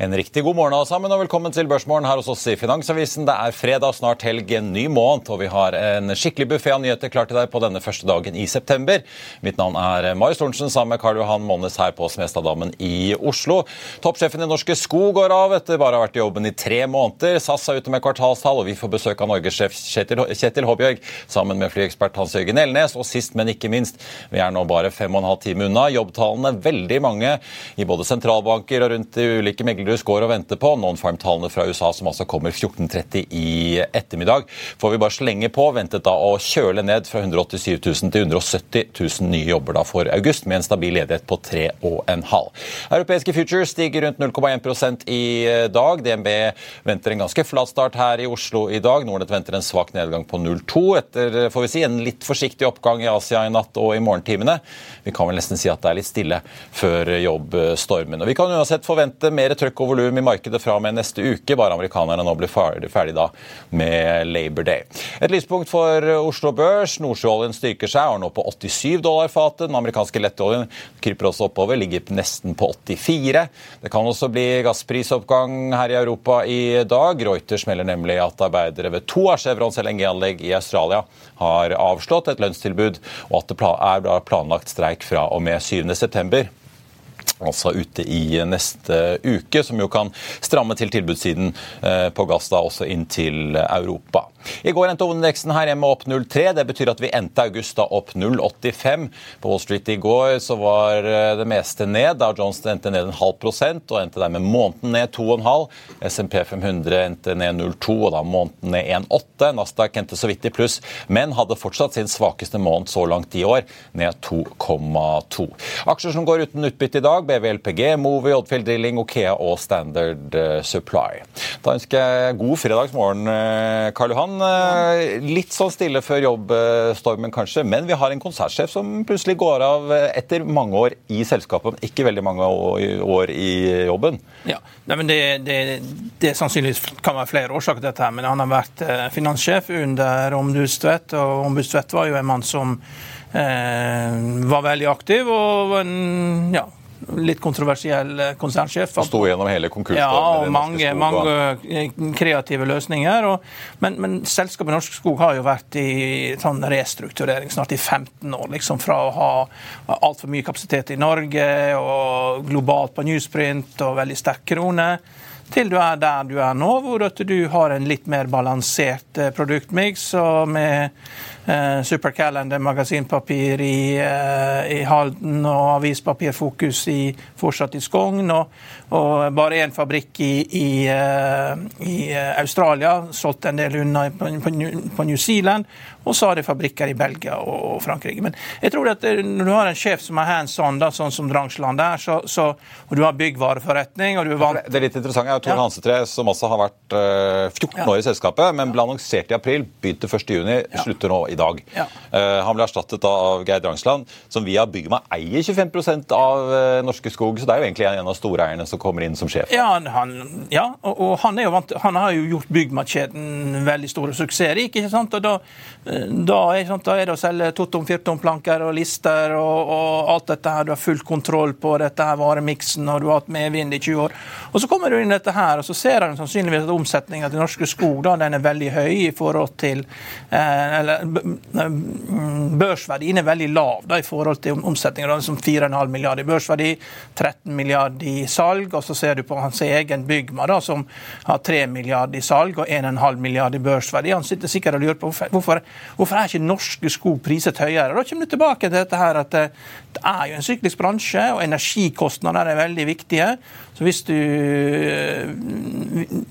En riktig god morgen alle sammen, og velkommen til Børsmorgen her hos oss i Finansavisen. Det er fredag, snart helg, en ny måned, og vi har en skikkelig buffé av nyheter klar til deg på denne første dagen i september. Mitt navn er Marius Thorensen sammen med Karl Johan Månes her på Smestadammen i Oslo. Toppsjefen i Norske Skog går av etter bare å ha vært i jobben i tre måneder. SAS er ute med kvartalstall, og vi får besøk av norgessjef Kjetil, Kjetil Håbjørg sammen med flyekspert Hans Jørgen Elnes. Og sist, men ikke minst, vi er nå bare fem og en halv time unna. Jobbtallene veldig mange i både sentralbanker og rundt i ulike meglere Norus går og venter på. Nonfarm-tallene fra USA som altså kommer 14.30 i ettermiddag. Får vi bare slenge på, ventet da å kjøle ned fra 187 000 til 170 000 nye jobber da for august, med en stabil ledighet på 3,5. Europeiske futures stiger rundt 0,1% i dag. DNB venter en ganske flat start her i Oslo i dag. Nordnett venter en svak nedgang på 0,2 etter får vi si, en litt forsiktig oppgang i Asia i natt og i morgentimene. Vi kan vel nesten si at det er litt stille før jobbstormen. Og Vi kan uansett forvente mer trøkk og volum i markedet fra og med neste uke, bare amerikanerne nå blir ferdig, ferdig da med Labor Day. Et lyspunkt for Oslo Børs. Nordsjøoljen styrker seg, er nå på 87 dollar fatet. Den amerikanske lettoljen kryper også oppover, ligger nesten på 84. Det kan også bli gassprisoppgang her i Europa i dag. Reuters melder nemlig at arbeidere ved to av Chevrons LNG-anlegg i Australia har avslått et lønnstilbud, og at det er planlagt streik fra og med 7.9 altså ute i neste uke, som jo kan stramme til tilbudssiden eh, på gass da også inn til Europa. I går endte hovedindeksen her hjemme opp 0,3. Det betyr at vi endte august da opp 0,85. På Wall Street i går så var eh, det meste ned. Da Jones endte ned en halv prosent og endte dermed måneden ned 2,5. SMP 500 endte ned 0,2 og da måneden ned 1,8. Nasdaq endte så vidt i pluss, men hadde fortsatt sin svakeste måned så langt i år, ned 2,2. Aksjer som går uten utbytte i dag, BVLPG, Movi, Oddfield Drilling, Okea og Standard eh, Supply. Da ønsker jeg god fredagsmorgen, eh, Karl Johan. Eh, litt sånn stille før jobbstormen, kanskje, men vi har en konsertsjef som plutselig går av eh, etter mange år i selskapet, ikke veldig mange år i jobben. Ja, Nei, men det, det, det sannsynligvis kan være flere årsaker til dette, her, men han har vært eh, finanssjef under Ombudstvedt, og Ombudstvedt var jo en mann som eh, var veldig aktiv og ja, litt kontroversiell eh, konsernsjef. Og sto gjennom hele konkursen? Ja, og mange, mange, eh, kreative løsninger. Og, men, men, selskapet Norsk Skog har jo vært i sånn restrukturering snart i 15 år. liksom Fra å ha altfor mye kapasitet i Norge og globalt på newsprint og veldig sterk krone til du er der du er nå, hvor du har en litt mer balansert produktmiks og med eh, Supercalendar magasinpapir i, eh, i, Halden og avispapirfokus i, fortsatt i Skogn. Og, og bare én fabrikk i, i, eh, i, eh, Australia, solgt en del unna på, på, på New Zealand. Og så har de fabrikker i Belgia og Frankrike. Men jeg tror at når du har en sjef som er hands on, da, sånn som Drangsland er, så, så, og du har byggvareforretning og du er vant... Det er litt interessant. Har Tor ja. Hansetre, som også har vært uh, eh, 14 år i selskapet, men ble annonsert i april, begynte 1.6, ja. slutter nå i dag. Ja. Uh, han ble erstattet av Geir Drangsland, som via Byggma eier 25% av uh, Norske Skog, så det er jo egentlig en av storeierne som kommer inn som sjef. Ja, han, og, og han, vant, han, har jo gjort Byggma-kjeden veldig store suksessrik. ikke sant? Og da da er, sant, da er, det å selge totom-firtom-planker og lister og, og, alt dette her. Du har full kontroll på dette her varemiksen, og du har hatt medvind i 20 år. Og så kommer du inn i dette her, og så ser han sannsynligvis at omsetningen til Norske Skog da, den er veldig høy i forhold til eh, eller Børsverdien er veldig lav da, i forhold til omsetninga. Liksom 4,5 milliarder i børsverdi, 13 milliarder i salg. Og så ser du på hans egen Bygma, da, som har 3 milliarder i salg og 1,5 milliarder i børsverdi. Han sitter sikkert og lurer på hvorfor, hvorfor er ikke Norske sko priset høyere. Da kommer du tilbake til dette her at eh, det er jo en syklisk bransje, og energikostnader er veldig viktige. Så hvis du eh,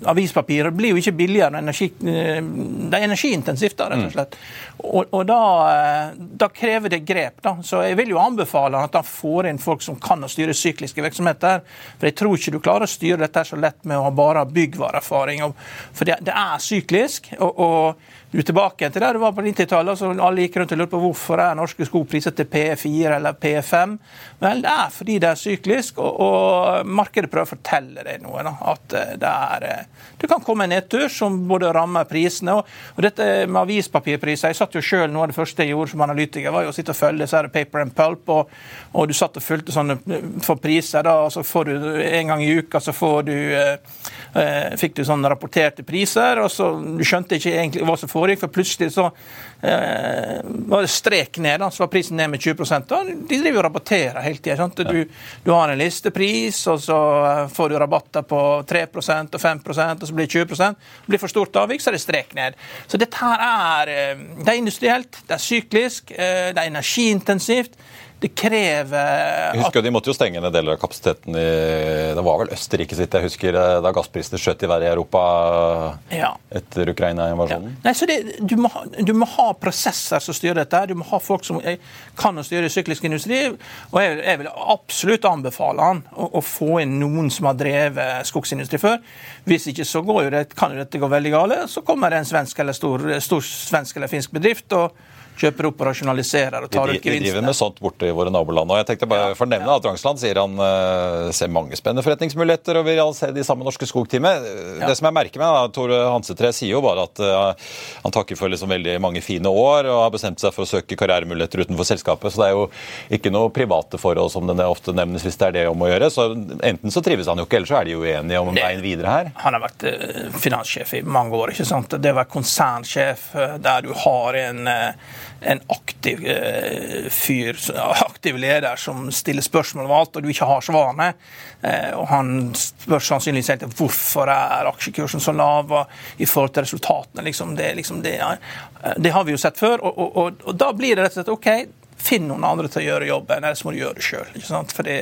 Avispapir blir jo ikke billigere energi, eh, Det er energiintensivt, da, rett og slett. Og, og da, eh, da, krever det grep. da. Så jeg vil jo anbefale at han får inn folk som kan å styre sykliske virksomheter. For jeg tror ikke du klarer å styre dette så lett med å ha bare byggvareerfaring. For det, det, er syklisk. og, og du er tilbake til der du var på 90-tallet, så alle gikk rundt og lurte på hvorfor er norske sko priset til P4 eller P5. Vel, det er fordi det er syklisk, og, og markedet prøver å fortelle deg noe. Da, at eh, det er det Du kan komme en nedtur som både rammer prisene og, og dette med avispapirpriser. Jeg satt jo sjøl, noe av det første jeg gjorde som analytiker, var jo å sitte og følge disse paper and pulp, og, og, du satt og fulgte sånne for priser. da, og så får du En gang i uka så får du eh, eh fikk du sånne rapporterte priser, og så du skjønte ikke egentlig hva som foregikk, for plutselig så eh, var det strek ned, da, så var prisen ned med 20 da, De driver og rabatterer hele tida. Du, du, har en listepris, og så eh, får du rabatter på 3% og 5% og så blir det 20 Det blir for stort avvik, så er det strek ned. Så dette her er, eh, det er industrielt, det er syklisk, eh, det er energiintensivt det krever Jeg husker De måtte jo stenge ned deler av kapasiteten i Det var vel Østerrike sitt, jeg husker, eh, da gassprisene skjøt i været i Europa ja. etter Ukraina-invasjonen? Ja. Nei, så det, du, må, du, må, ha prosesser som styrer dette. Du må ha folk som kan å styre syklisk industri. Og jeg, jeg vil absolutt anbefale han å, å, få inn noen som har drevet skogsindustri før. Hvis ikke så jo det, kan jo dette gå veldig galt. Så kommer det en svensk eller stor, stor svensk eller finsk bedrift. og kjøper opp og rasjonaliserer og tar ut gevinstene. De driver med sånt borte i våre naboland. og jeg tenkte bare ja, fornevne ja. at Drangsland sier han uh, ser mange spennende forretningsmuligheter og vil se de samme Norske Skogteamet. Ja. Det som jeg merker meg, da, Tore Hansetre sier jo bare at uh, han takker for liksom veldig mange fine år og har bestemt seg for å søke karrieremuligheter utenfor selskapet. Så det er jo ikke noe private forhold som det ofte nevnes hvis det er det om å gjøre. Så enten så trives han jo ikke, eller så er de uenige om veien videre her. Han har vært uh, finanssjef i mange år, ikke sant. Det å være konsernsjef der du har en en aktiv eh, fyr, aktiv leder som stiller spørsmål om alt, og du ikke har svarene. Eh, og Han spør sannsynligvis helt hvorfor er aksjekursen så lav i forhold til resultatene. Liksom det, liksom det, ja. det, har vi jo sett før. Og, og, og, da blir det rett og slett OK, Finn noen andre til å gjøre jobben, ellers må du gjøre det sjøl. For det,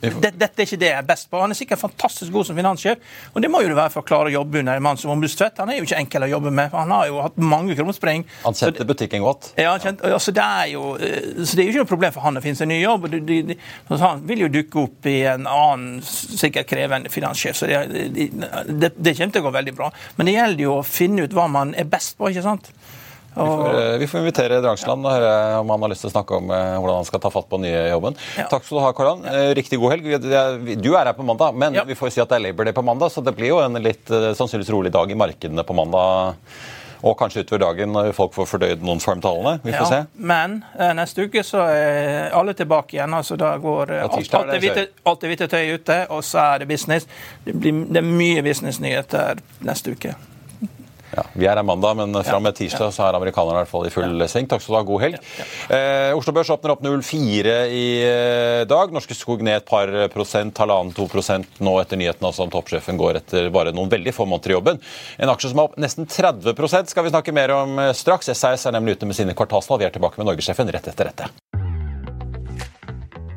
det, dette er ikke det jeg er best på. Han er sikkert fantastisk god som finanssjef, og det må jo det være for å klare å jobbe under en mann som Ombudstvedt. Han er jo ikke enkel å jobbe med. for Han har jo hatt mange krumspring. Han setter butikken godt. Ja, altså det er jo, eh, så det er jo ikke noe problem for han å finne seg en ny jobb. De, de, han vil jo dukke opp i en annen sikkert krevende finanssjef, så det, det, det kommer til å gå veldig bra. Men det gjelder jo å finne ut hva man er best på. ikke sant? Vi får, eh, vi får invitere Drangsland og høre om han har lyst til å snakke om eh, hvordan han skal ta fatt på den nye jobben. Ja. Takk skal du ha, Karlan. Eh, riktig god helg. Du er her på mandag, men ja. vi får si at det er Labour Day på mandag, så det blir jo en litt sannsynligvis rolig dag i markedene på mandag. Og kanskje utover dagen når folk får fordøyd noen formtallene. Vi får ja, se. Men neste uke så er alle tilbake igjen. altså Da går ja, alt, det hvite, alt det hvite tøyet ute, og så er det business. Det, blir, det er mye businessnyheter neste uke. Ja, Vi er her mandag, men fra med tirsdag så er amerikanerne i hvert fall i full sving. Takk skal du ha. God helg. Eh, Oslo Børs åpner opp 0,4 i eh, dag. Norske Skog ned et par prosent, halvannen-to prosent nå etter nyheten altså om toppsjefen går etter bare noen veldig få måneder i jobben. En aksje som er opp nesten 30% skal vi snakke mer om eh, straks. SAS er nemlig ute med sine kvartalstall. Vi er tilbake med norgessjefen rett etter dette.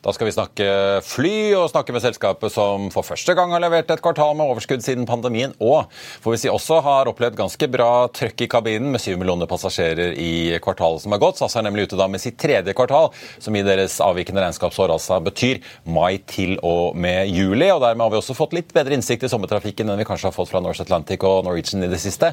Da skal vi snakke fly og snakke med selskapet som for første gang har levert et kvartal med overskudd siden pandemien, og får vi si også har opplevd ganske bra trøkk i kabinen med 7 millioner passasjerer i kvartalet som har gått. SAS er nemlig ute da med sitt tredje kvartal, som i deres avvikende regnskapsår altså betyr mai til og med juli. og Dermed har vi også fått litt bedre innsikt i sommertrafikken enn vi kanskje har fått fra Norse Atlantic og Norwegian i det siste.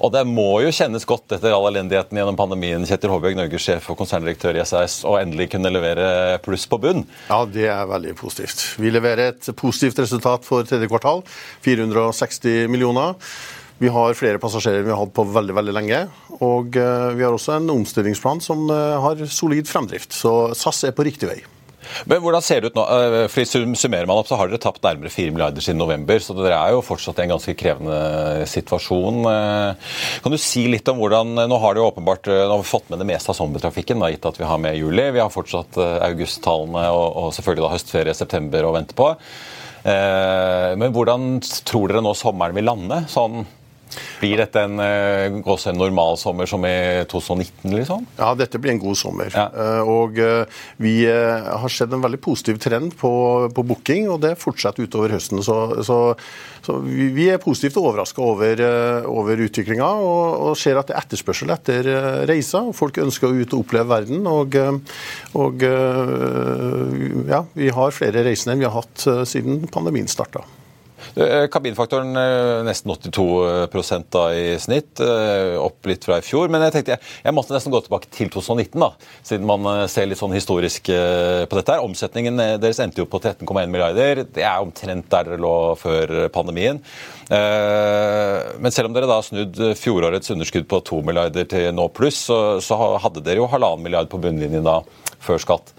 Og det må jo kjennes godt etter all elendigheten gjennom pandemien, Kjetil Håbjørg, Norges sjef og konserndirektør i SAS, å endelig kunne levere pluss på bunn. Ja, det er veldig positivt. Vi leverer et positivt resultat for tredje kvartal. 460 millioner. Vi har flere passasjerer enn vi har hatt på veldig veldig lenge. Og eh, vi har også en omstillingsplan som eh, har solid fremdrift. Så SAS er på riktig vei. Men hvordan ser det ut nå? Eh, fordi Summerer man opp, så har dere tapt nærmere 4 milliarder siden november. Så dere er jo fortsatt i en ganske krevende situasjon. Kan du si litt om hvordan Nå har du åpenbart har fått med det meste av sommertrafikken, gitt at vi har med juli. Vi har fortsatt augusttallene og, og selvfølgelig da høstferie september å vente på. Men hvordan tror dere nå sommeren vil lande? sånn blir dette en, uh, en normal sommer som i 2019, liksom? Ja, dette blir en god sommer. Ja. Uh, og uh, vi har sett en veldig positiv trend på, på booking, og det fortsetter utover høsten. Så, så, så vi, vi, er positivt overraska over, over utviklinga og, og, ser at det er etterspørsel etter reiser. Folk ønsker å ut og oppleve verden. Og, og ja, vi har flere reisende enn vi har hatt siden pandemien starta. Eh, kabinfaktoren eh, nesten 82 da i snitt, eh, opp litt fra i fjor. Men jeg tenkte jeg, jeg måtte nesten gå tilbake til 2019, da, siden man ser litt sånn historisk på dette. her. Omsetningen deres endte jo på 13,1 milliarder. Det er omtrent der dere lå før pandemien. Men selv om dere da har snudd fjorårets underskudd på 2 milliarder til nå pluss, så, så hadde dere jo halvannen milliard på bunnlinjen da før skatt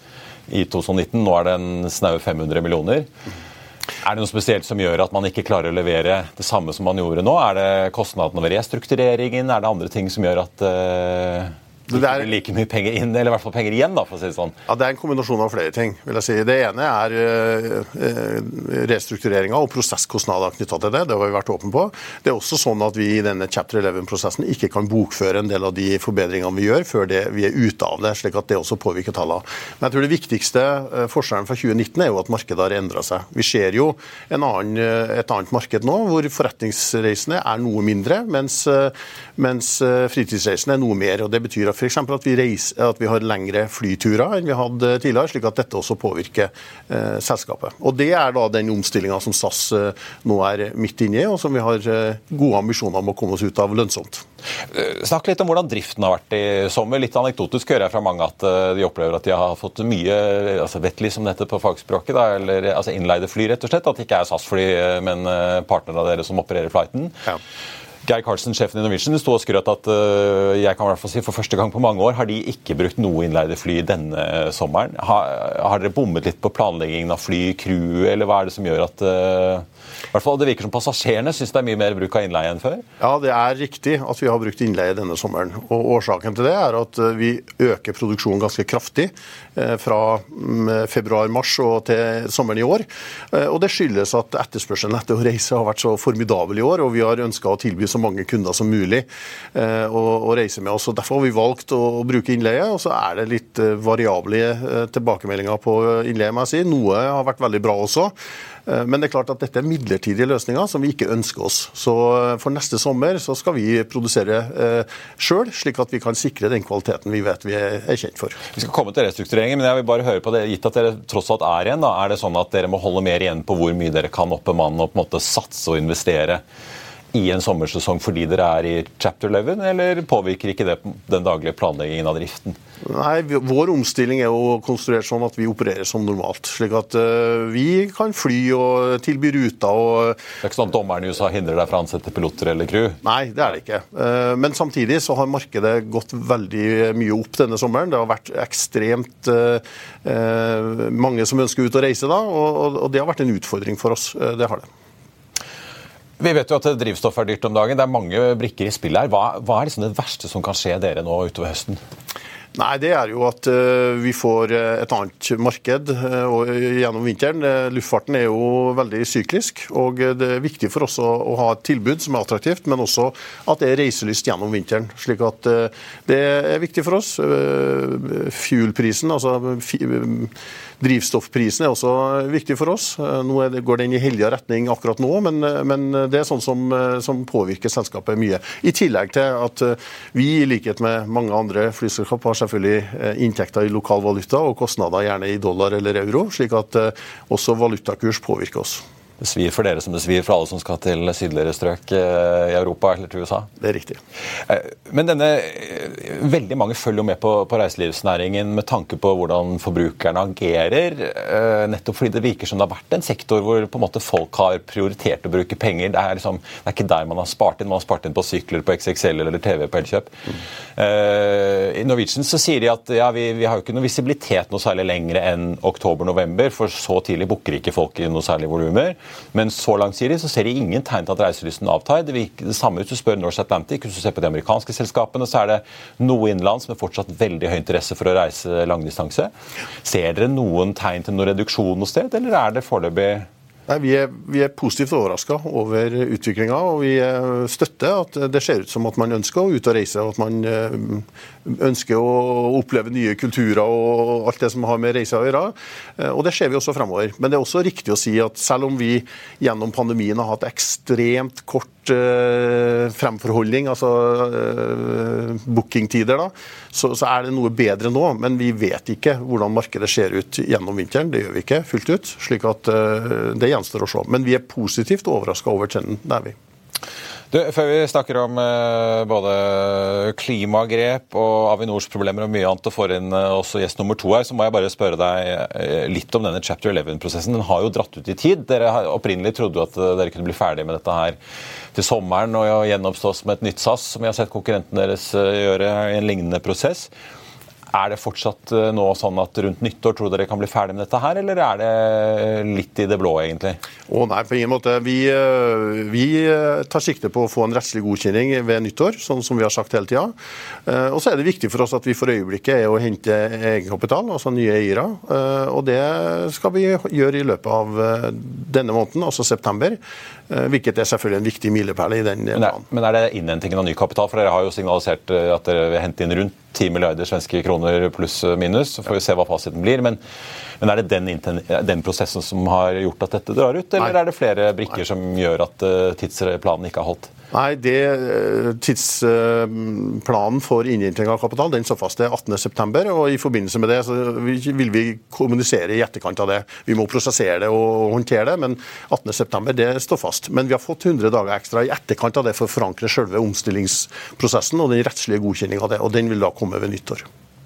i 2019. Nå er det en snaue 500 millioner. Er det noe spesielt som gjør at man ikke klarer å levere det samme som man gjorde nå? Er det kostnadene ved restruktureringen? Er det andre ting som gjør at uh, det er like mye penger inn, eller i hvert fall penger igjen, da, for å si det sånn. Ja, Det er en kombinasjon av flere ting. vil jeg si. Det ene er uh, restruktureringa og prosesskostnader knytta til det. Det har vi vært åpne på. Det er også sånn at vi i denne chapter 11-prosessen ikke kan bokføre en del av de forbedringene vi gjør, før det, vi er ute av det, slik at det også påvirker tallene. Men jeg tror det viktigste uh, forskjellen fra 2019 er jo at markedet har endra seg. Vi ser jo annen, et annet marked nå, hvor forretningsreisende er noe mindre, mens, mens fritidsreisende er noe mer. og Det betyr at F.eks. At, vi reiser, at vi har lengre flyturer enn vi hadde tidligere, slik at dette også påvirker eh, selskapet. Og Det er da den omstillinga som SAS eh, nå er midt inne i, og som vi har eh, gode ambisjoner om å komme oss ut av lønnsomt. Eh, snakk litt om hvordan driften har vært i sommer. Litt anekdotisk hører jeg fra mange at eh, de opplever at de har fått mye altså vettlig som dette på fagspråket, da, eller altså innleide fly, rett og slett. At det ikke er SAS-fly, men partnere av dere som opererer flighten. Ja. Geir Karlsen, sjefen i Norwegian, sto og skrøt at uh, jeg kan i hvert fall si for første gang på mange år har de ikke brukt noe innleide fly denne sommeren. Har, har dere bommet litt på planleggingen av fly, crew, eller hva er det som gjør at uh, i hvert fall Det virker som passasjerene syns det er mye mer bruk av innleie enn før? Ja, det er riktig at vi har brukt innleie denne sommeren. Og Årsaken til det er at eh, vi øker produksjonen ganske kraftig fra mm, februar-mars og til sommeren i år. Og Det skyldes at etterspørselen etter å reise har vært så formidabel i år, og vi har ønska å tilby så mange kunder som mulig eh, å, å, reise med oss. og Derfor har vi valgt å, bruke innleie. og Så er det litt eh, variable eh, tilbakemeldinger på innleie. må jeg si. Noe har vært veldig bra også. Men det er klart at dette er midlertidige løsninger som vi ikke ønsker oss. Så For neste sommer så skal vi produsere eh, sjøl, slik at vi kan sikre den kvaliteten vi vet vi er, er kjent for. Vi skal komme til restruktureringen, men jeg vil bare høre på det. Gitt at dere tross alt er igjen, da, er det sånn at dere må holde mer igjen på hvor mye dere kan oppbemanne og på en måte satse og investere i en sommersesong fordi dere er i chapter 11, eller påvirker ikke det den daglige planleggingen av driften? Nei, Vår omstilling er jo konstruert sånn at vi opererer som normalt. Slik at uh, vi kan fly og tilby ruter. Og, det er ikke sånn at dommeren i USA hindrer deg fra å ansette piloter eller crew? Nei, det er det ikke. Uh, men samtidig så har markedet gått veldig mye opp denne sommeren. Det har vært ekstremt uh, mange som ønsker ut og reise da, og, og, og det har vært en utfordring for oss. det har det. Vi vet jo at drivstoff er dyrt om dagen. Det er mange brikker i spill her. Hva, hva er liksom det verste som kan skje dere nå utover høsten? Nei, Det er jo at uh, vi får eh, et annet marked uh, gjennom vinteren. Luftfarten er jo veldig syklisk. og Det er viktig for oss å, ha et tilbud som er attraktivt, men også at det er reiselyst gjennom vinteren. slik at Det er viktig for oss. Fuelprisen, altså Drivstoffprisen er også viktig for oss. Nå det, går den i helga retning akkurat nå, men, men, det er sånn som, som, påvirker selskapet mye. I tillegg til at vi, i likhet med mange andre flyselskap, har selvfølgelig eh, inntekter i lokal valuta og kostnader gjerne i dollar eller euro, slik at eh, også valutakurs påvirker oss. Det svir for dere som det svir for alle som skal til sydligere strøk eh, i Europa eller til USA. Det er riktig. Eh, men denne, eh, veldig mange følger jo med på, på reiselivsnæringen med tanke på hvordan forbrukerne agerer. Nettopp fordi det virker som det har vært en sektor hvor på en måte folk har prioritert å bruke penger. Det er, liksom, det er ikke der man har spart inn. Man har spart inn på sykler, på XXL eller TV på Elkjøp. Mm. I Norwegian så sier de at ja, vi, vi har jo ikke noe visibilitet noe særlig lenger enn oktober-november, for så tidlig booker ikke folk i noe særlig volumer. Men så langt sier de, så ser de ingen tegn til at reiselysten avtar. Det, virker, det samme hvis du spør Norse Atlantic, hvis du ser på de amerikanske selskapene, så er det noe innenlands med fortsatt veldig høy interesse for å reise langdistanse. Ser dere noen tegn til noen reduksjon noe sted, eller er det foreløpig Nei, vi, er, vi er positivt overraska over utviklinga, og vi støtter at det ser ut som at man ønsker å ut og reise. og at man eh, ønsker å oppleve nye kulturer og alt det som har med reise å gjøre. Eh, og Det ser vi også fremover. Men det er også riktig å si at selv om vi gjennom pandemien har hatt ekstremt kort uh, fremforholdning, altså uh, bookingtider, da, så, så, er det noe bedre nå. Men vi vet ikke hvordan markedet ser ut gjennom vinteren. Det gjør vi ikke fullt ut. slik at uh, det gjenstår å se. Men vi er positivt overraska over trenden. Det er vi. Du, før vi snakker om eh, både klimagrep og Avinors problemer og mye annet, og får inn eh, også gjest nummer to her, så må jeg bare spørre deg eh, litt om denne chapter 11-prosessen. Den har jo dratt ut i tid. Dere opprinnelig trodde at dere kunne bli ferdig med dette her til sommeren og gjenoppstå med et nytt SAS, som vi har sett konkurrenten deres gjøre i en lignende prosess. Er det fortsatt eh, nå sånn at rundt nyttår tror dere kan bli ferdig med dette her, eller er det litt i det blå, egentlig? Å nei, på ingen måte. Vi, eh, vi, eh, tar sikte på å få en rettslig godkjenning ved nyttår, sånn som vi har sagt hele tida. Og så er det viktig for oss at vi for øyeblikket er å hente egenkapital, altså nye eiere. Og det skal vi gjøre i løpet av denne måneden, altså september. Hvilket er selvfølgelig en viktig milepæl i den planen. Men er det innhentingen av ny kapital? For dere har jo signalisert at dere vil hente inn rundt 10 milliarder svenske kroner pluss minus. Så får vi se hva fasiten blir. Men, men er det den, den, prosessen som har gjort at dette drar ut, eller Nei. er det flere brikker Nei. som gjør at uh, tidsplanen ikke har holdt? Nei, det, eh, Tidsplanen for innhenting av kapital den står fast. Det er 18.9. og I forbindelse med det så vil vi kommunisere i etterkant av det. Vi må prosessere det og håndtere det, men 18.9. det står fast. Men vi har fått 100 dager ekstra i etterkant av det for å forankre selve omstillingsprosessen og den rettslige godkjenninga av det. og Den vil da komme ved nyttår.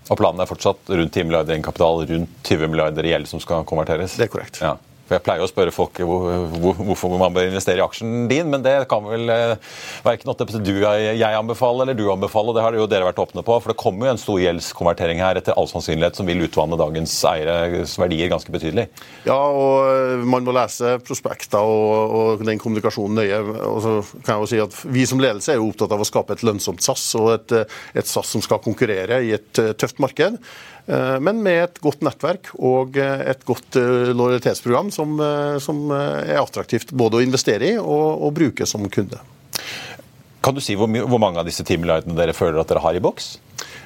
Og Planen er fortsatt rundt 10 milliarder i egenkapital, rundt 20 milliarder i gjeld som skal konverteres? Det er korrekt. Ja. For Jeg pleier å spørre folk hvorfor man bør investere i aksjen din, men det kan vel eh, verken du jeg anbefaler eller du anbefaler. Det har jo dere vært åpne på. For det kommer jo en stor gjeldskonvertering her etter all sannsynlighet som vil utvanne dagens eieres verdier ganske betydelig. Ja, og eh, man må lese prospekter og, og den kommunikasjonen nøye. Og så kan jeg jo si at Vi som ledelse er jo opptatt av å skape et lønnsomt SAS, og et, et SAS som skal konkurrere i et tøft marked. Eh, men med et godt nettverk og eh, et godt eh, lojalitetsprogram som, som er attraktivt både å investere i og, og bruke som kunde. Kan du si hvor, hvor mange av disse teamlightene dere føler at dere har i boks?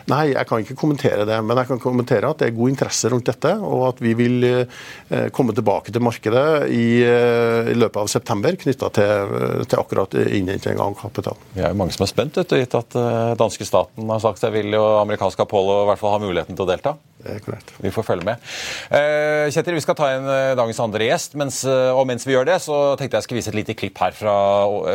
Nei, jeg kan ikke kommentere det. Men jeg kan kommentere at det er god interesse rundt dette, og at vi vil eh, komme tilbake til markedet i, eh, løpet av september knytta til, til, akkurat innhenting av kapital. Vi er jo mange som er spent, gitt at danske staten har sagt seg villig, og amerikansk Apollo i hvert fall har muligheten til å delta. Det er korrekt. Vi får følge med. Kjetil, vi skal ta inn dagens andre gjest, mens, og mens vi gjør det, så tenkte jeg skulle vise et lite klipp her fra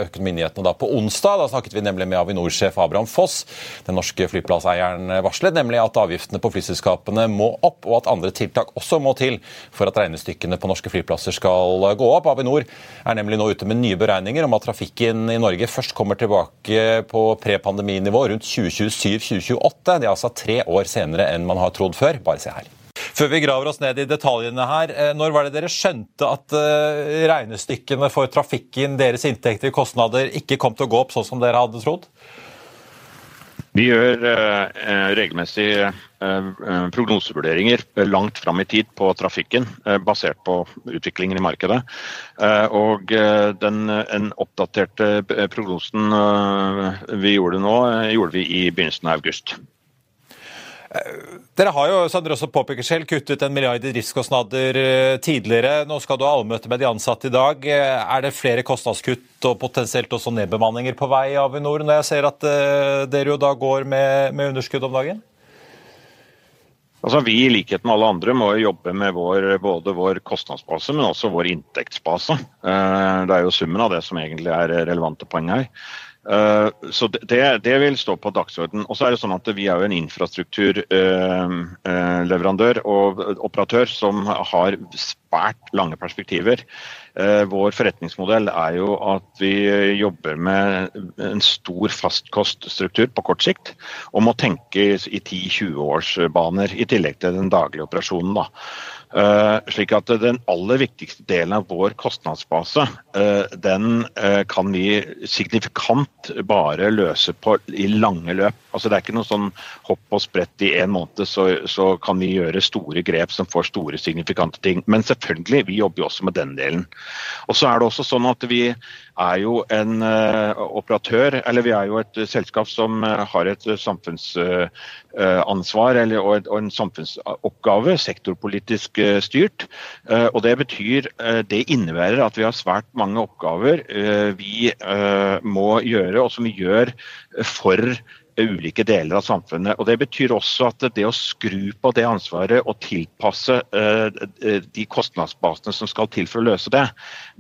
Økonominyhetene på onsdag. Da snakket vi nemlig med Avinor-sjef Abraham Foss, den norske flyplasseieren ministeren varslet, nemlig at avgiftene på flyselskapene må opp, og at andre tiltak også må til for at regnestykkene på norske flyplasser skal gå opp. Avinor er nemlig nå ute med nye beregninger om at trafikken i Norge først kommer tilbake på prepandeminivå rundt 2027-2028. Det er altså tre år senere enn man har trodd før. Bare se her. Før vi graver oss ned i detaljene her, eh, når var det dere skjønte at eh, regnestykkene for trafikken, deres inntekter, kostnader, ikke kom til å gå opp sånn som dere hadde trodd? Vi gjør eh, regelmessig eh, prognosevurderinger langt fram i tid på trafikken, eh, basert på utviklingen i markedet. Og den en oppdaterte prognosen vi gjorde nå, gjorde vi i begynnelsen av august. Dere har jo som dere også påpeker selv, kuttet en milliard i driftskostnader eh, tidligere. Nå skal du ha allmøte med de ansatte i dag. Eh, er det flere kostnadskutt og potensielt også nedbemanninger på vei i Avinor, når jeg ser at uh, dere jo da går med, med underskudd om dagen? Altså, vi i likhet med alle andre må jobbe med vår, både vår kostnadsbase, men også vår inntektsbase. Det er jo summen av det som egentlig er relevante poeng her. Eh, så det, det, vil stå på dagsorden. Og så er det sånn at Vi er jo en infrastrukturleverandør og operatør som har svært lange perspektiver. Eh, vår forretningsmodell er jo at vi jobber med en stor fastkoststruktur på kort sikt, og må tenke i 10-20-årsbaner i tillegg til den daglige operasjonen. da. Uh, slik at Den aller viktigste delen av vår kostnadsbase uh, den kan vi signifikant bare løse på i lange løp. Altså Det er ikke noe sånn hopp og sprett i en måned, så, så, kan vi gjøre store grep som får store signifikante ting. Men selvfølgelig, vi jobber jo også med den delen. Og så er det også sånn at vi er jo en operatør, eller vi er jo et selskap som har et samfunnsansvar eller, og, og en samfunnsoppgave, sektorpolitisk styrt. Og Det betyr, det innebærer at vi har svært mange oppgaver vi må gjøre, og som vi gjør for ulike deler av samfunnet. Og Det betyr også at det å skru på det ansvaret og tilpasse de kostnadsbasene som skal til for å løse det,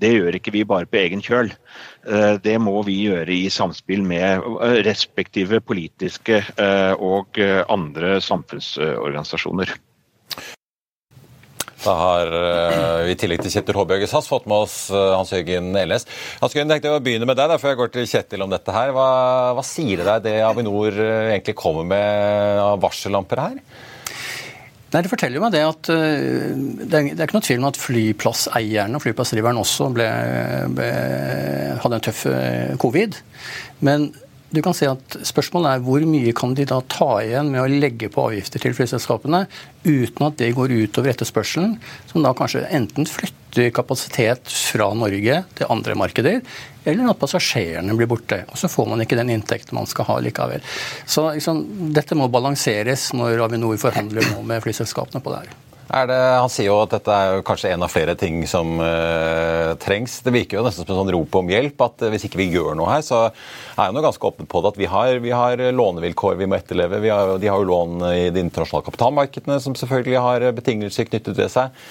det gjør ikke vi bare på egen kjøl. Det må vi gjøre i samspill med respektive politiske og andre samfunnsorganisasjoner. Da har uh, vi i tillegg til Kjetil Håbjørge SAS fått med oss uh, Hans Jørgen Elnes. Hans Jørgen, tenkte jeg å begynne med deg før jeg går til Kjetil om dette her. Hva, hva sier det deg det Avinor uh, egentlig kommer med av varsellamper her? Nei, Det forteller meg det at det er, ikke noe tvil om at flyplasseierne og flyplassdriveren også ble, ble, hadde en tøff covid. Men du kan si at Spørsmålet er hvor mye kan de da ta igjen med å legge på avgifter til flyselskapene uten at det går utover etterspørselen, som da kanskje enten flytter kapasitet fra Norge til andre markeder, eller at passasjerene blir borte. Og så får man ikke den inntekten man skal ha likevel. Så liksom, dette må balanseres når Avinor forhandler nå med flyselskapene på det her. Det, han sier jo at dette er kanskje en av flere ting som uh, trengs. Det virker jo nesten som en sånn rop om hjelp. at uh, Hvis ikke vi gjør noe her, så er jeg ganske åpen på det. At vi har, vi har lånevilkår vi må etterleve. Vi har, de har jo lån i de internasjonale kapitalmarkedene som selvfølgelig har betingelser knyttet til seg.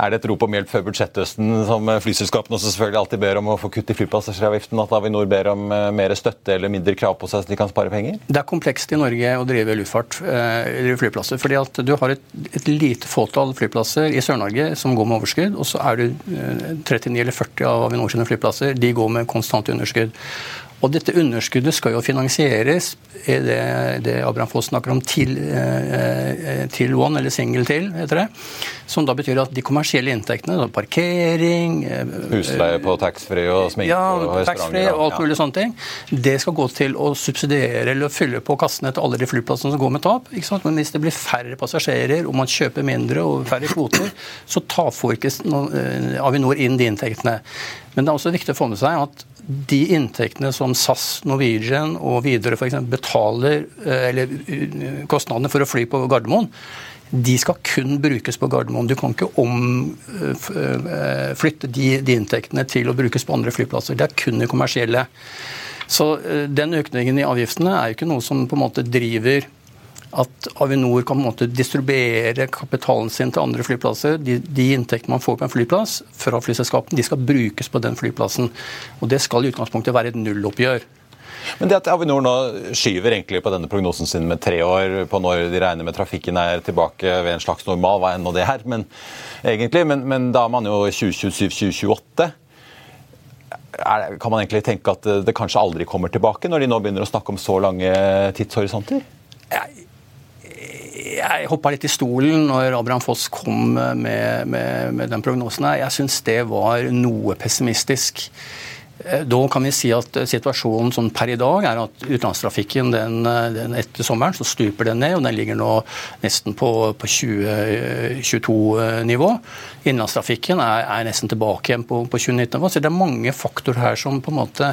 Er det et rop om hjelp før budsjetthøsten, som flyselskapene også selvfølgelig alltid ber om å få kutt i flypassasjeravgiften, at Avinor ber om eh, mer støtte eller mindre krav på seg så de kan spare penger? Det er komplekst i Norge å drive luftfart, eh, eller flyplasser. fordi at du har et, et lite fåtall flyplasser i Sør-Norge som går med overskudd, og så er det 39 eller 40 av Avinor sine flyplasser de går med konstant underskudd. Og dette underskuddet skal jo finansieres er det, det Abraham Foss snakker om, til, eh, til one, eller single til, heter det. Som da betyr at de kommersielle inntektene, parkering eh, Husleie på taxfree og sminke ja, og restauranter og alt mulig ja. sånne ting. Det skal gå til å subsidiere eller fylle på kassene til alle de flyplassene som går med tap. ikke sant? Men hvis det blir færre passasjerer og man kjøper mindre og færre kvoter, så tar får ikke eh, Avinor inn de inntektene. Men det er også viktig å få med seg at de inntektene som SAS, Norwegian og Widerøe f.eks. betaler, eh, eller eh, kostnadene for å fly på Gardermoen, de skal kun brukes på Gardermoen. Du kan ikke omflytte eh, de, de, inntektene til å brukes på andre flyplasser. Det er kun de kommersielle. Så den økningen i avgiftene er jo ikke noe som på en måte driver at Avinor kan på en måte distribuere kapitalen sin til andre flyplasser. De, de inntektene man får på en flyplass fra flyselskapene, de skal brukes på den flyplassen. Og Det skal i utgangspunktet være et nulloppgjør. Men det at Avinor nå skyver egentlig på denne prognosen sin med tre år på når de regner med trafikken er tilbake ved en slags normal, hva enn det er, men, egentlig, men, men da er man jo 2027-2028 kan man egentlig tenke at det kanskje aldri kommer tilbake, når de nå begynner å snakke om så lange tidshorisonter? Jeg, jeg hoppa litt i stolen når Abraham Foss kom med, med, med den prognosen. Jeg syns det var noe pessimistisk. Eh, da kan vi si at situasjonen sånn per i dag er at utenlandstrafikken den, den etter sommeren så stuper den ned, og den ligger nå nesten på, på 2022-nivå. Innenlandstrafikken er, er, nesten tilbake igjen på, på 2019-nivå. Så det er mange faktorer her som på en måte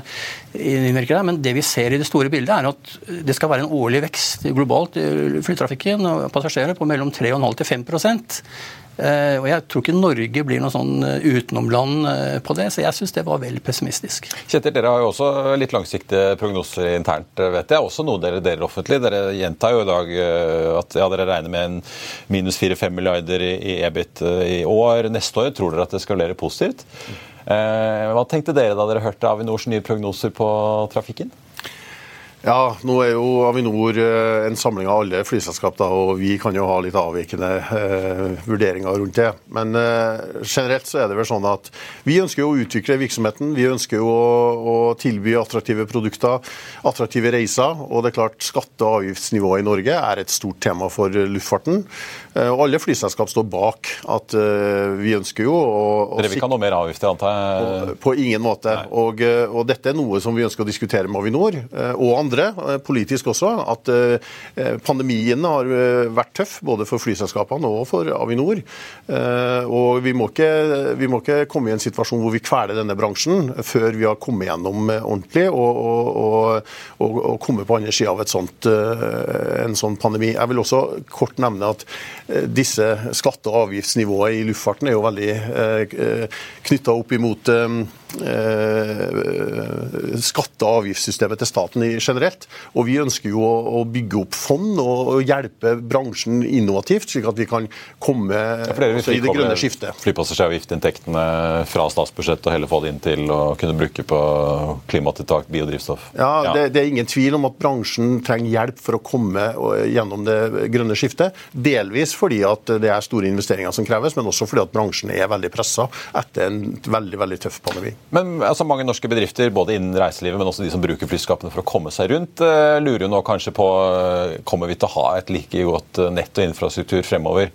innvirker der. Men det vi ser i det store bildet, er at det skal være en årlig vekst globalt i flytrafikken og passasjerer på mellom 3,5 til 5 Eh, og Jeg tror ikke Norge blir noe sånn eh, utenomland eh, på det, så jeg syns det var vel pessimistisk. Kjetil, dere har jo også litt langsiktige prognoser internt, vet jeg. Også noe dere deler offentlig. Dere gjentar jo i dag at ja, dere regner med en minus 4-5 milliarder i EBIT i år. Neste år tror dere at det skalerer positivt. Hva tenkte dere da dere hørte Avinors nye prognoser på trafikken? Ja, nå er jo Avinor eh, en samling av alle flyselskap, da, og vi kan jo ha litt avvikende eh, vurderinger rundt det. Men eh, generelt så er det vel sånn at vi ønsker jo å utvikle virksomheten. Vi ønsker jo å, å, tilby attraktive produkter, attraktive reiser. Og det er klart skatte- og avgiftsnivået i Norge er et stort tema for luftfarten. Eh, og alle flyselskap står bak at eh, vi ønsker jo å, å Dere vil ikke ha noe mer avgifter, antar jeg? På, på ingen måte. Og, eh, og, dette er noe som vi ønsker å diskutere med Avinor og andre andre, eh, politisk også, at eh, pandemien har eh, vært tøff både for flyselskapene og for Avinor. Og vi må, ikke, vi må ikke komme i en situasjon hvor vi kveler denne bransjen før vi har kommet gjennom ordentlig og, og, og, og kommet på andre sida av sånt, en sånn pandemi. Jeg vil også kort nevne at disse skatte- og avgiftsnivået i luftfarten er jo veldig knytta opp imot skatte- og avgiftssystemet til staten generelt. Og vi ønsker jo å, bygge opp fond og, hjelpe bransjen innovativt, slik at vi kan komme ja, i det grønne skiftet. Flypassasjeravgiftinntektene fra statsbudsjettet og heller få det inn til å kunne bruke på klimatiltak, biodrivstoff. Ja, ja. Det, det, er ingen tvil om at bransjen trenger hjelp for å komme gjennom det grønne skiftet. Delvis fordi at det er store investeringer som kreves, men også fordi at bransjen er veldig pressa etter en veldig, veldig tøff pandemi. Men altså, Mange norske bedrifter både innen reiselivet, men også de som bruker flyskapene for å komme seg rundt, uh, lurer jo nå kanskje på uh, kommer vi til å ha et like godt uh, nett og infrastruktur fremover.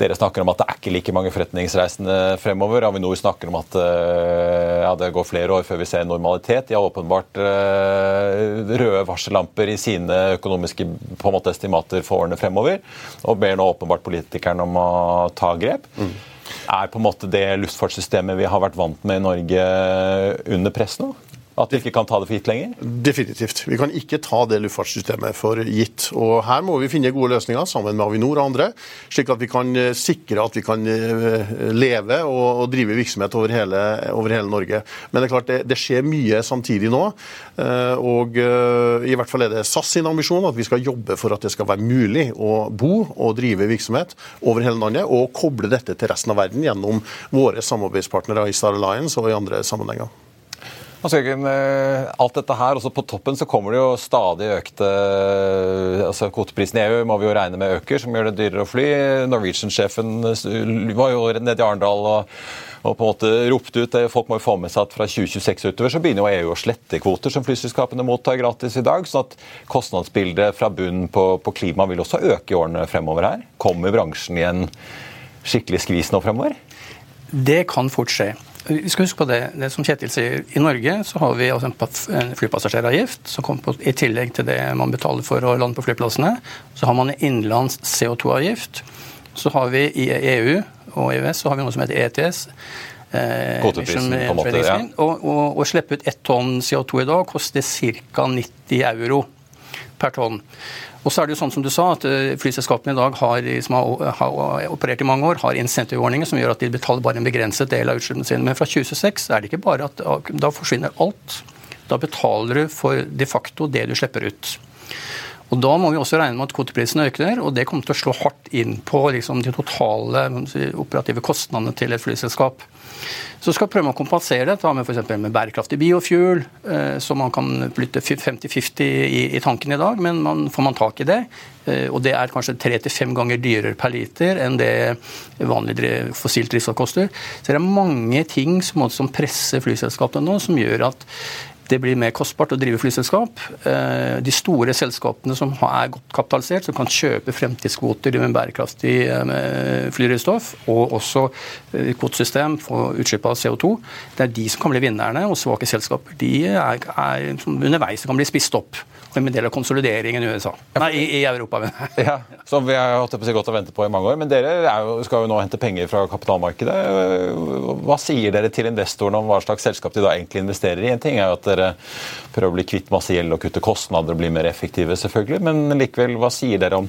Dere snakker om at det er ikke like mange forretningsreisende fremover. Avinor snakker om at ja, det går flere år før vi ser normalitet. De har åpenbart røde varsellamper i sine økonomiske måte, estimater for årene fremover, og ber nå åpenbart politikerne om å ta grep. Mm. Er på en måte det luftfartssystemet vi har vært vant med i Norge, under press nå? At vi ikke kan ta det for gitt lenger? Definitivt. Vi kan ikke ta det luftfartssystemet for gitt. Og Her må vi finne gode løsninger sammen med Avinor og andre, slik at vi kan eh, sikre at vi kan eh, leve og, drive virksomhet over hele, over hele, Norge. Men det er klart det, det skjer mye samtidig nå. Eh, og i hvert fall er det SAS sin ambisjon at vi skal jobbe for at det skal være mulig å bo og drive virksomhet over hele landet, og koble dette til resten av verden gjennom våre samarbeidspartnere i Star Alliance og i andre sammenhenger. Altså, alt dette her, også På toppen så kommer det jo stadig økte altså Kvoteprisen i EU må vi jo regne med øker, som gjør det dyrere å fly. Norwegian-sjefen var jo nede i Arendal og, og, på en måte ropte ut det. Folk må jo få med seg at fra 2026 utover så begynner jo EU å slette kvoter som flyselskapene mottar gratis i dag. sånn at kostnadsbildet fra bunnen på, på klima vil også øke i årene fremover her. Kommer bransjen i en skikkelig skvis nå fremover? Det kan fort skje. Vi skal huske på det, det som Kjetil sier. I Norge så har vi altså en flypassasjeravgift som kommer på, i tillegg til det man betaler for å lande på flyplassene. Så har man en innenlands CO2-avgift. Så har vi i EU og EØS så har vi noe som heter ETS. Eh, Kvoteprisen, på en måte, ja. Og, og slippe ut ett tonn CO2 i dag koster ca. 90 euro per tonn. Og så er det jo sånn som du sa, at eh, Flyselskapene i dag har, som har, operert i mange år, har insentivordninger som gjør at de betaler bare en begrenset del av utslippene sine. Men fra 2026 er det ikke bare at da forsvinner alt. Da betaler du for de facto det du slipper ut. Og Da må vi også regne med at kvoteprisene øker, og det kommer til å slå hardt inn på liksom, de totale operative kostnadene til et flyselskap. Så skal vi prøve å kompensere dette med f.eks. med bærekraftig biofuel, eh, så man kan flytte 50-50 i, i, tanken i dag, men man, får man tak i det, eh, og det er kanskje tre til fem ganger dyrere per liter enn det vanlig fossilt drivstoff koster. Så det er mange ting som, som presser flyselskapene nå, som gjør at det blir mer kostbart å drive flyselskap. Eh, de store selskapene som er godt kapitalisert, som kan kjøpe fremtidskvoter med bærekraftig eh, og også eh, kvotesystem for utslipp av CO2, det er de som kan bli vinnerne. Og svake selskaper de er, er underveis kan bli spist opp som en del av konsolideringen i USA. Nei, i, i Europa. ja, Som vi har hatt det godt å vente på i mange år. Men dere jo, skal jo nå hente penger fra kapitalmarkedet. Hva sier dere til investorene om hva slags selskap de da egentlig investerer i? En ting er jo at dere prøver å bli kvitt masse gjeld og kutte kostnader og bli mer effektive, selvfølgelig. Men likevel, hva sier dere om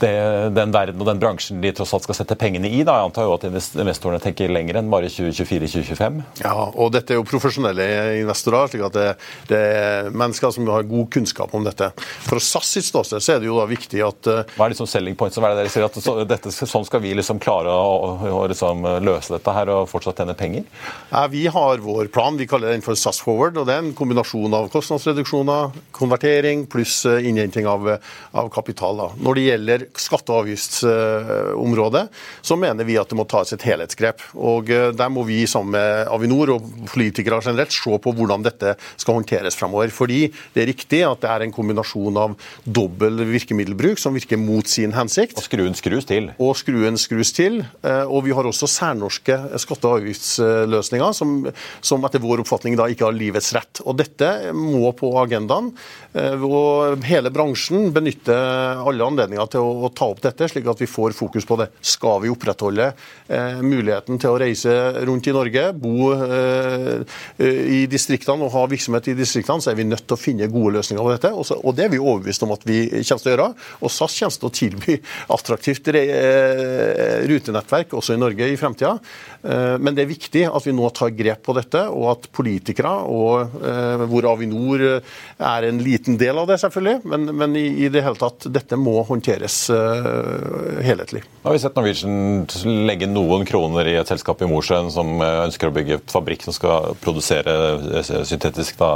det, den verden og den bransjen de tross alt skal sette pengene i. Da. Jeg antar jo at investorene tenker lenger enn bare 2024-2025. Ja, og dette er jo profesjonelle investorer, slik at det, det, er mennesker som har god kunnskap om dette. For SAS sitt ståsted så er det jo da viktig at uh, Hva er liksom selling points? Hva er det dere sier at så, dette, sånn skal vi liksom klare å, å liksom løse dette her og fortsatt tjene penger? Ja, vi har vår plan. Vi kaller den for SAS Forward. og Det er en kombinasjon av kostnadsreduksjoner, konvertering pluss eh, innhenting av, av kapital. Da. Når det gjelder gjelder skatte- og avgiftsområdet, så mener vi at det må tas et helhetsgrep. Og eh, Der må vi sammen med Avinor og politikere generelt se på hvordan dette skal håndteres fremover. Fordi det er riktig at det er en kombinasjon av dobbel virkemiddelbruk som virker mot sin hensikt. Og skruen skrus til. Og skruen skrus til. Eh, og vi har også særnorske skatte- og avgiftsløsninger som, som etter vår oppfatning da ikke har livets rett. Og dette må på agendaen. Eh, og hele bransjen benytter alle anledninger til å, å, ta opp dette, slik at vi får fokus på det. Skal vi opprettholde eh, muligheten til å reise rundt i Norge, bo eh, i distriktene og ha virksomhet i distriktene, så er vi nødt til å finne gode løsninger på dette. Også, og det er vi overbevist om at vi kommer til å gjøre. Og SAS kommer til å tilby attraktivt eh, rutenettverk også i Norge i fremtida. Eh, men det er viktig at vi nå tar grep på dette, og at politikere, og eh, hvor Avinor er en liten del av det, selvfølgelig, men, men i, i det hele tatt, dette må håndteres håndteres uh, helhetlig. Nå har vi sett Norwegian legge noen kroner i et selskap i Mosjøen som eh, ønsker å bygge fabrikk som skal produsere eh, syntetisk da,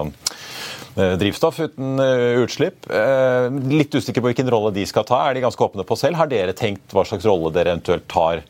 drivstoff uten utslipp. Litt usikker på hvilken rolle de skal ta. Er de ganske åpne på selv? Har dere tenkt hva slags rolle dere eventuelt tar?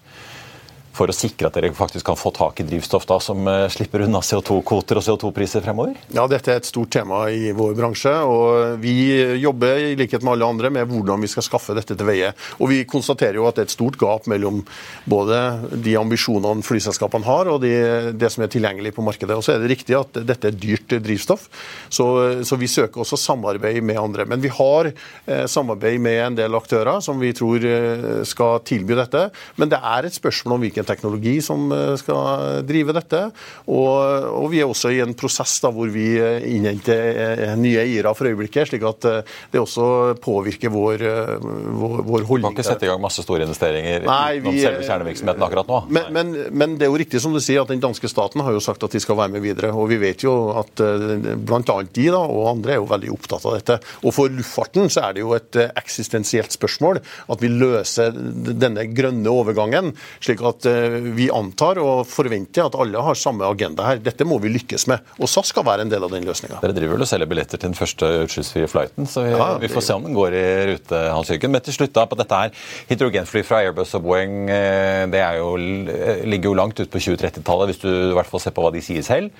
For å sikre at dere faktisk kan få tak i drivstoff da, som eh, slipper unna CO2-kvoter og CO2-priser fremover? Ja, Dette er et stort tema i vår bransje. og Vi jobber i likhet med alle andre med hvordan vi skal skaffe dette til veie. Og Vi konstaterer jo at det er et stort gap mellom både de ambisjonene flyselskapene har og de, det som er tilgjengelig på markedet. Og så er det riktig at dette er dyrt drivstoff, så, så vi søker også samarbeid med andre. Men vi har eh, samarbeid med en del aktører som vi tror eh, skal tilby dette. Men det er et spørsmål om hvilken teknologi som skal drive dette. Og, og vi er også i en prosess da, hvor vi innhenter nye eiere for øyeblikket, slik at det også påvirker vår, vår, vår holdning. Du kan ikke sette i gang masse store investeringer Nei, vi, selve kjernevirksomheten akkurat nå? Men, men, men, det er jo riktig som du sier at den danske staten har jo sagt at de skal være med videre. Og vi vet jo at bl.a. de da, og andre er jo veldig opptatt av dette. Og for luftfarten så er det jo et eksistensielt spørsmål at vi løser denne grønne overgangen, slik at vi antar og forventer at alle har samme agenda her. Dette må vi lykkes med. Og SAS skal være en del av den løsninga. Dere driver vel og selger billetter til den første utslippsfrie flighten, så vi, ja, vi, får se om den går i rute, Hans Jørgen. Men til slutt da, på dette her, hydrogenfly fra Airbus og Boeing, eh, det jo, ligger jo langt ut på 2030-tallet, hvis du i hvert fall ser på hva de sier selv.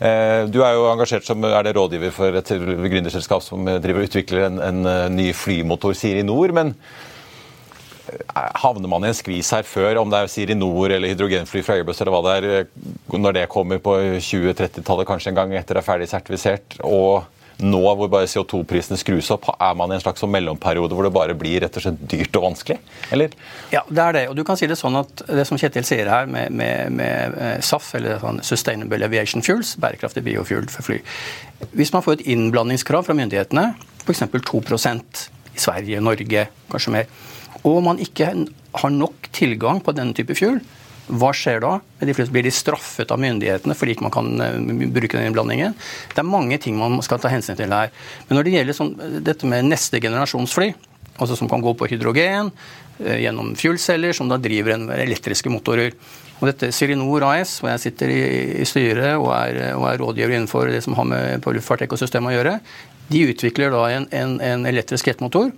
Eh, du er jo engasjert som er det rådgiver for et gründerselskap som driver og utvikler en, en eh, ny flymotor, sier i nord. men havner man i en skvis her før, om det er Sirinor eller hydrogenfly fra Airbus eller hva det er, når det kommer på 2030-tallet kanskje en gang etter det er ferdig sertifisert, og nå hvor bare CO2-prisene skrus opp, er man i en slags sånn mellomperiode hvor det bare blir rett og slett dyrt og vanskelig? Eller? Ja, det er det. Og du kan si det sånn at det som Kjetil sier her med, med, med eh, SAF, eller sånn Sustainable Aviation Fuels, bærekraftig biofuel for fly Hvis man får et innblandingskrav fra myndighetene, f.eks. 2 i Sverige, Norge, kanskje mer, og man ikke har nok tilgang på denne type fuel, hva skjer da? De fleste blir de straffet av myndighetene fordi man kan eh, bruke den innblandingen. Det er mange ting man skal ta hensyn til her. Men når det gjelder sånn, dette med neste generasjons fly, altså som kan gå på hydrogen, eh, gjennom fuelceller, som da driver en elektriske motorer. Og dette Syrinor AS, hvor jeg sitter i, i styret og er, og er, rådgiver innenfor det som har med på luftfartekosystemet å gjøre, de utvikler da en, en, en elektrisk jetmotor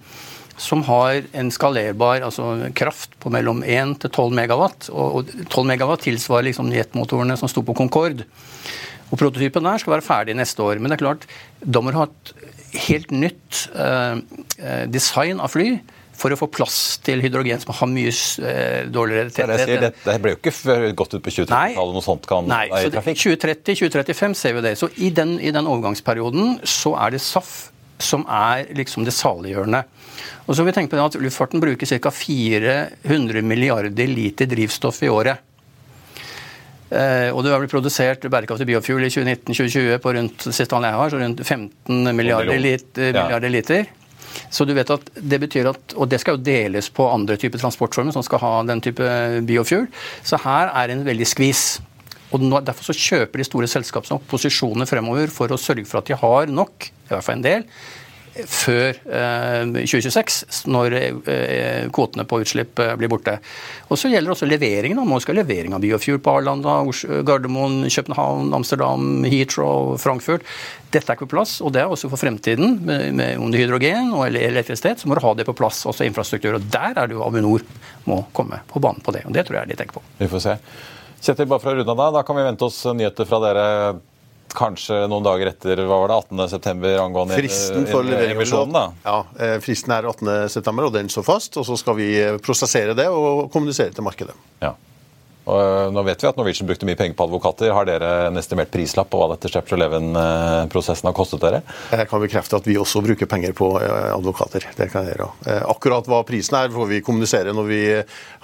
som har en skalerbar altså kraft på mellom 1 til 12 megawatt. Og 12 megawatt tilsvarer liksom jetmotorene som sto på Concorde. Og Prototypen der skal være ferdig neste år. Men det er klart, da må du ha et helt nytt eh, eh, design av fly for å få plass til hydrogen som har mye eh, dårligere tetthet. Det, det, ble jo ikke gått ut på 2030-tallet noe sånt kan nei, være i trafikk? 2030-2035 ser vi det. Så i den, i den overgangsperioden så er det SAF som er liksom det saliggjørende. Og så vil vi tenke på at Luftfarten bruker ca. 400 milliarder liter drivstoff i året. Eh, og det har blitt produsert bærekraftig biofuel i 2019-2020 på rundt siste jeg har, så rundt 15 milliarder, liter, milliarder liter. Så du vet at det betyr at, Og det skal jo deles på andre typer transportformer som skal ha den type biofuel. Så her er en veldig skvis. Og Derfor så kjøper de store selskapene posisjoner fremover for å sørge for at de har nok, i hvert fall en del, før 2026, eh, når eh, kvotene på utslipp eh, blir borte. Og Så gjelder også leveringen. Man skal levering av biofuel på Arlanda, Gardermoen, København, Amsterdam, Heathrow, Frankfurt. Dette er ikke på plass, og det er også for fremtiden. Med, med, om det hydrogen og elektrisitet, så må du ha det på plass, også infrastruktur. Og Der er det jo Avinor må komme på banen på det. og Det tror jeg de tenker på. Vi får se. Kjetil, bare fra runda da, da kan vi vente oss nyheter fra dere kanskje noen dager etter hva var det, 18.9. angående fristen for emisjonen? da? Ja, eh, Fristen er 18.9, og den står fast. og Så skal vi eh, prosessere det og kommunisere til markedet. Ja. Eh, nå vet vi at Norwegian brukte mye penger på advokater. Har dere en estimert prislapp på hva dette Chapter 11-prosessen har kostet dere? Jeg kan bekrefte at vi også bruker penger på eh, advokater. Det kan jeg gjøre. Eh, akkurat hva prisen er, får vi kommunisere når vi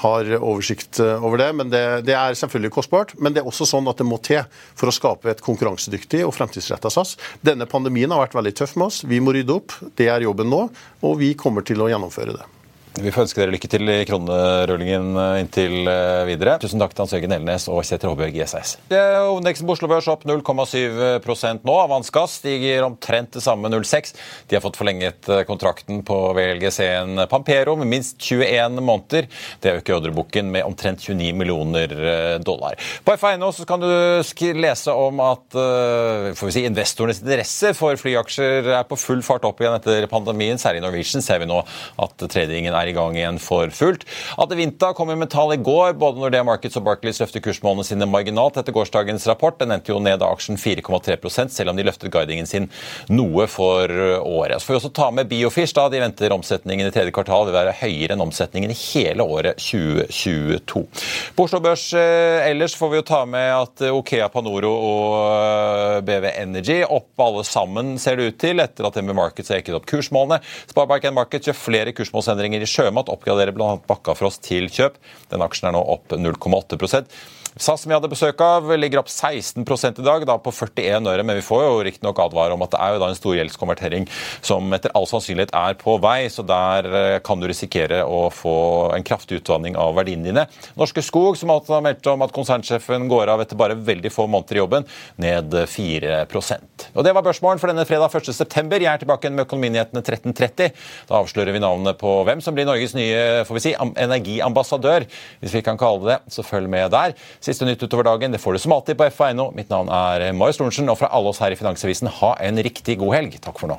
har oversikt over det. Men det, det, er selvfølgelig kostbart. Men det er også sånn at det må til for å skape et konkurransedyktig og fremtidsretta SAS. Denne pandemien har vært veldig tøff med oss. Vi må rydde opp. Det er jobben nå, og vi kommer til å gjennomføre det. Vi får ønske dere lykke til i kronerullingen eh, inntil eh, videre. Tusen takk til Hans Jørgen Elnes og Kjetil Håbjørg i SAS. Hovedindeksen på Oslo Børs opp 0,7 nå. Avans stiger omtrent det samme, 0,6. De har fått forlenget eh, kontrakten på VLGC-en Pampero med minst 21 måneder. Det øker ordreboken med omtrent 29 millioner dollar. På FA.no kan du lese om at får vi si, investorenes interesse for flyaksjer er på full fart opp igjen etter pandemien. Særlig i Norwegian ser vi nå at tradingen er i gang igjen for fullt. Adevinta kom med tall i går. Både Nordea Markets og Barclays løfter kursmålene sine marginalt etter gårsdagens rapport. Den endte jo ned av aksjen 4,3 selv om de løftet guidingen sin noe for året. Så får vi også ta med Biofish. da De venter omsetningen i tredje kvartal vil være høyere enn omsetningen i hele året 2022. På Oslo Børs eh, ellers får vi jo ta med at Okea Panoro og eh, BV Energy opp alle sammen, ser det ut til, etter at MB Markets har ekket opp kursmålene. Sparebank Markets gjør flere kursmålsendringer i Sjømat oppgraderer bl.a. Bakkafrost til kjøp. Den aksjen er nå opp 0,8 SAS, som vi hadde besøk av, ligger opp 16 i dag, da på 41 øre. Men vi får jo riktignok advare om at det er jo da en stor gjeldskonvertering som etter all sannsynlighet er på vei. Så der eh, kan du risikere å få en kraftig utvanning av verdiene dine. Norske Skog, som alltid har meldt om at konsernsjefen går av etter bare veldig få måneder i jobben, ned 4% Og Det var børsmålen for denne fredag 1.9. Jeg er tilbake med Økonominyhetene 13.30. Da avslører vi navnet på hvem som blir Norges nye får vi si, energiambassadør, hvis vi kan kalle det Så følg med der. Siste nytt utover dagen det får du som alltid på FA.no. Mitt navn er Marius Lorentzen, og fra alle oss her i Finansavisen, ha en riktig god helg. Takk for nå.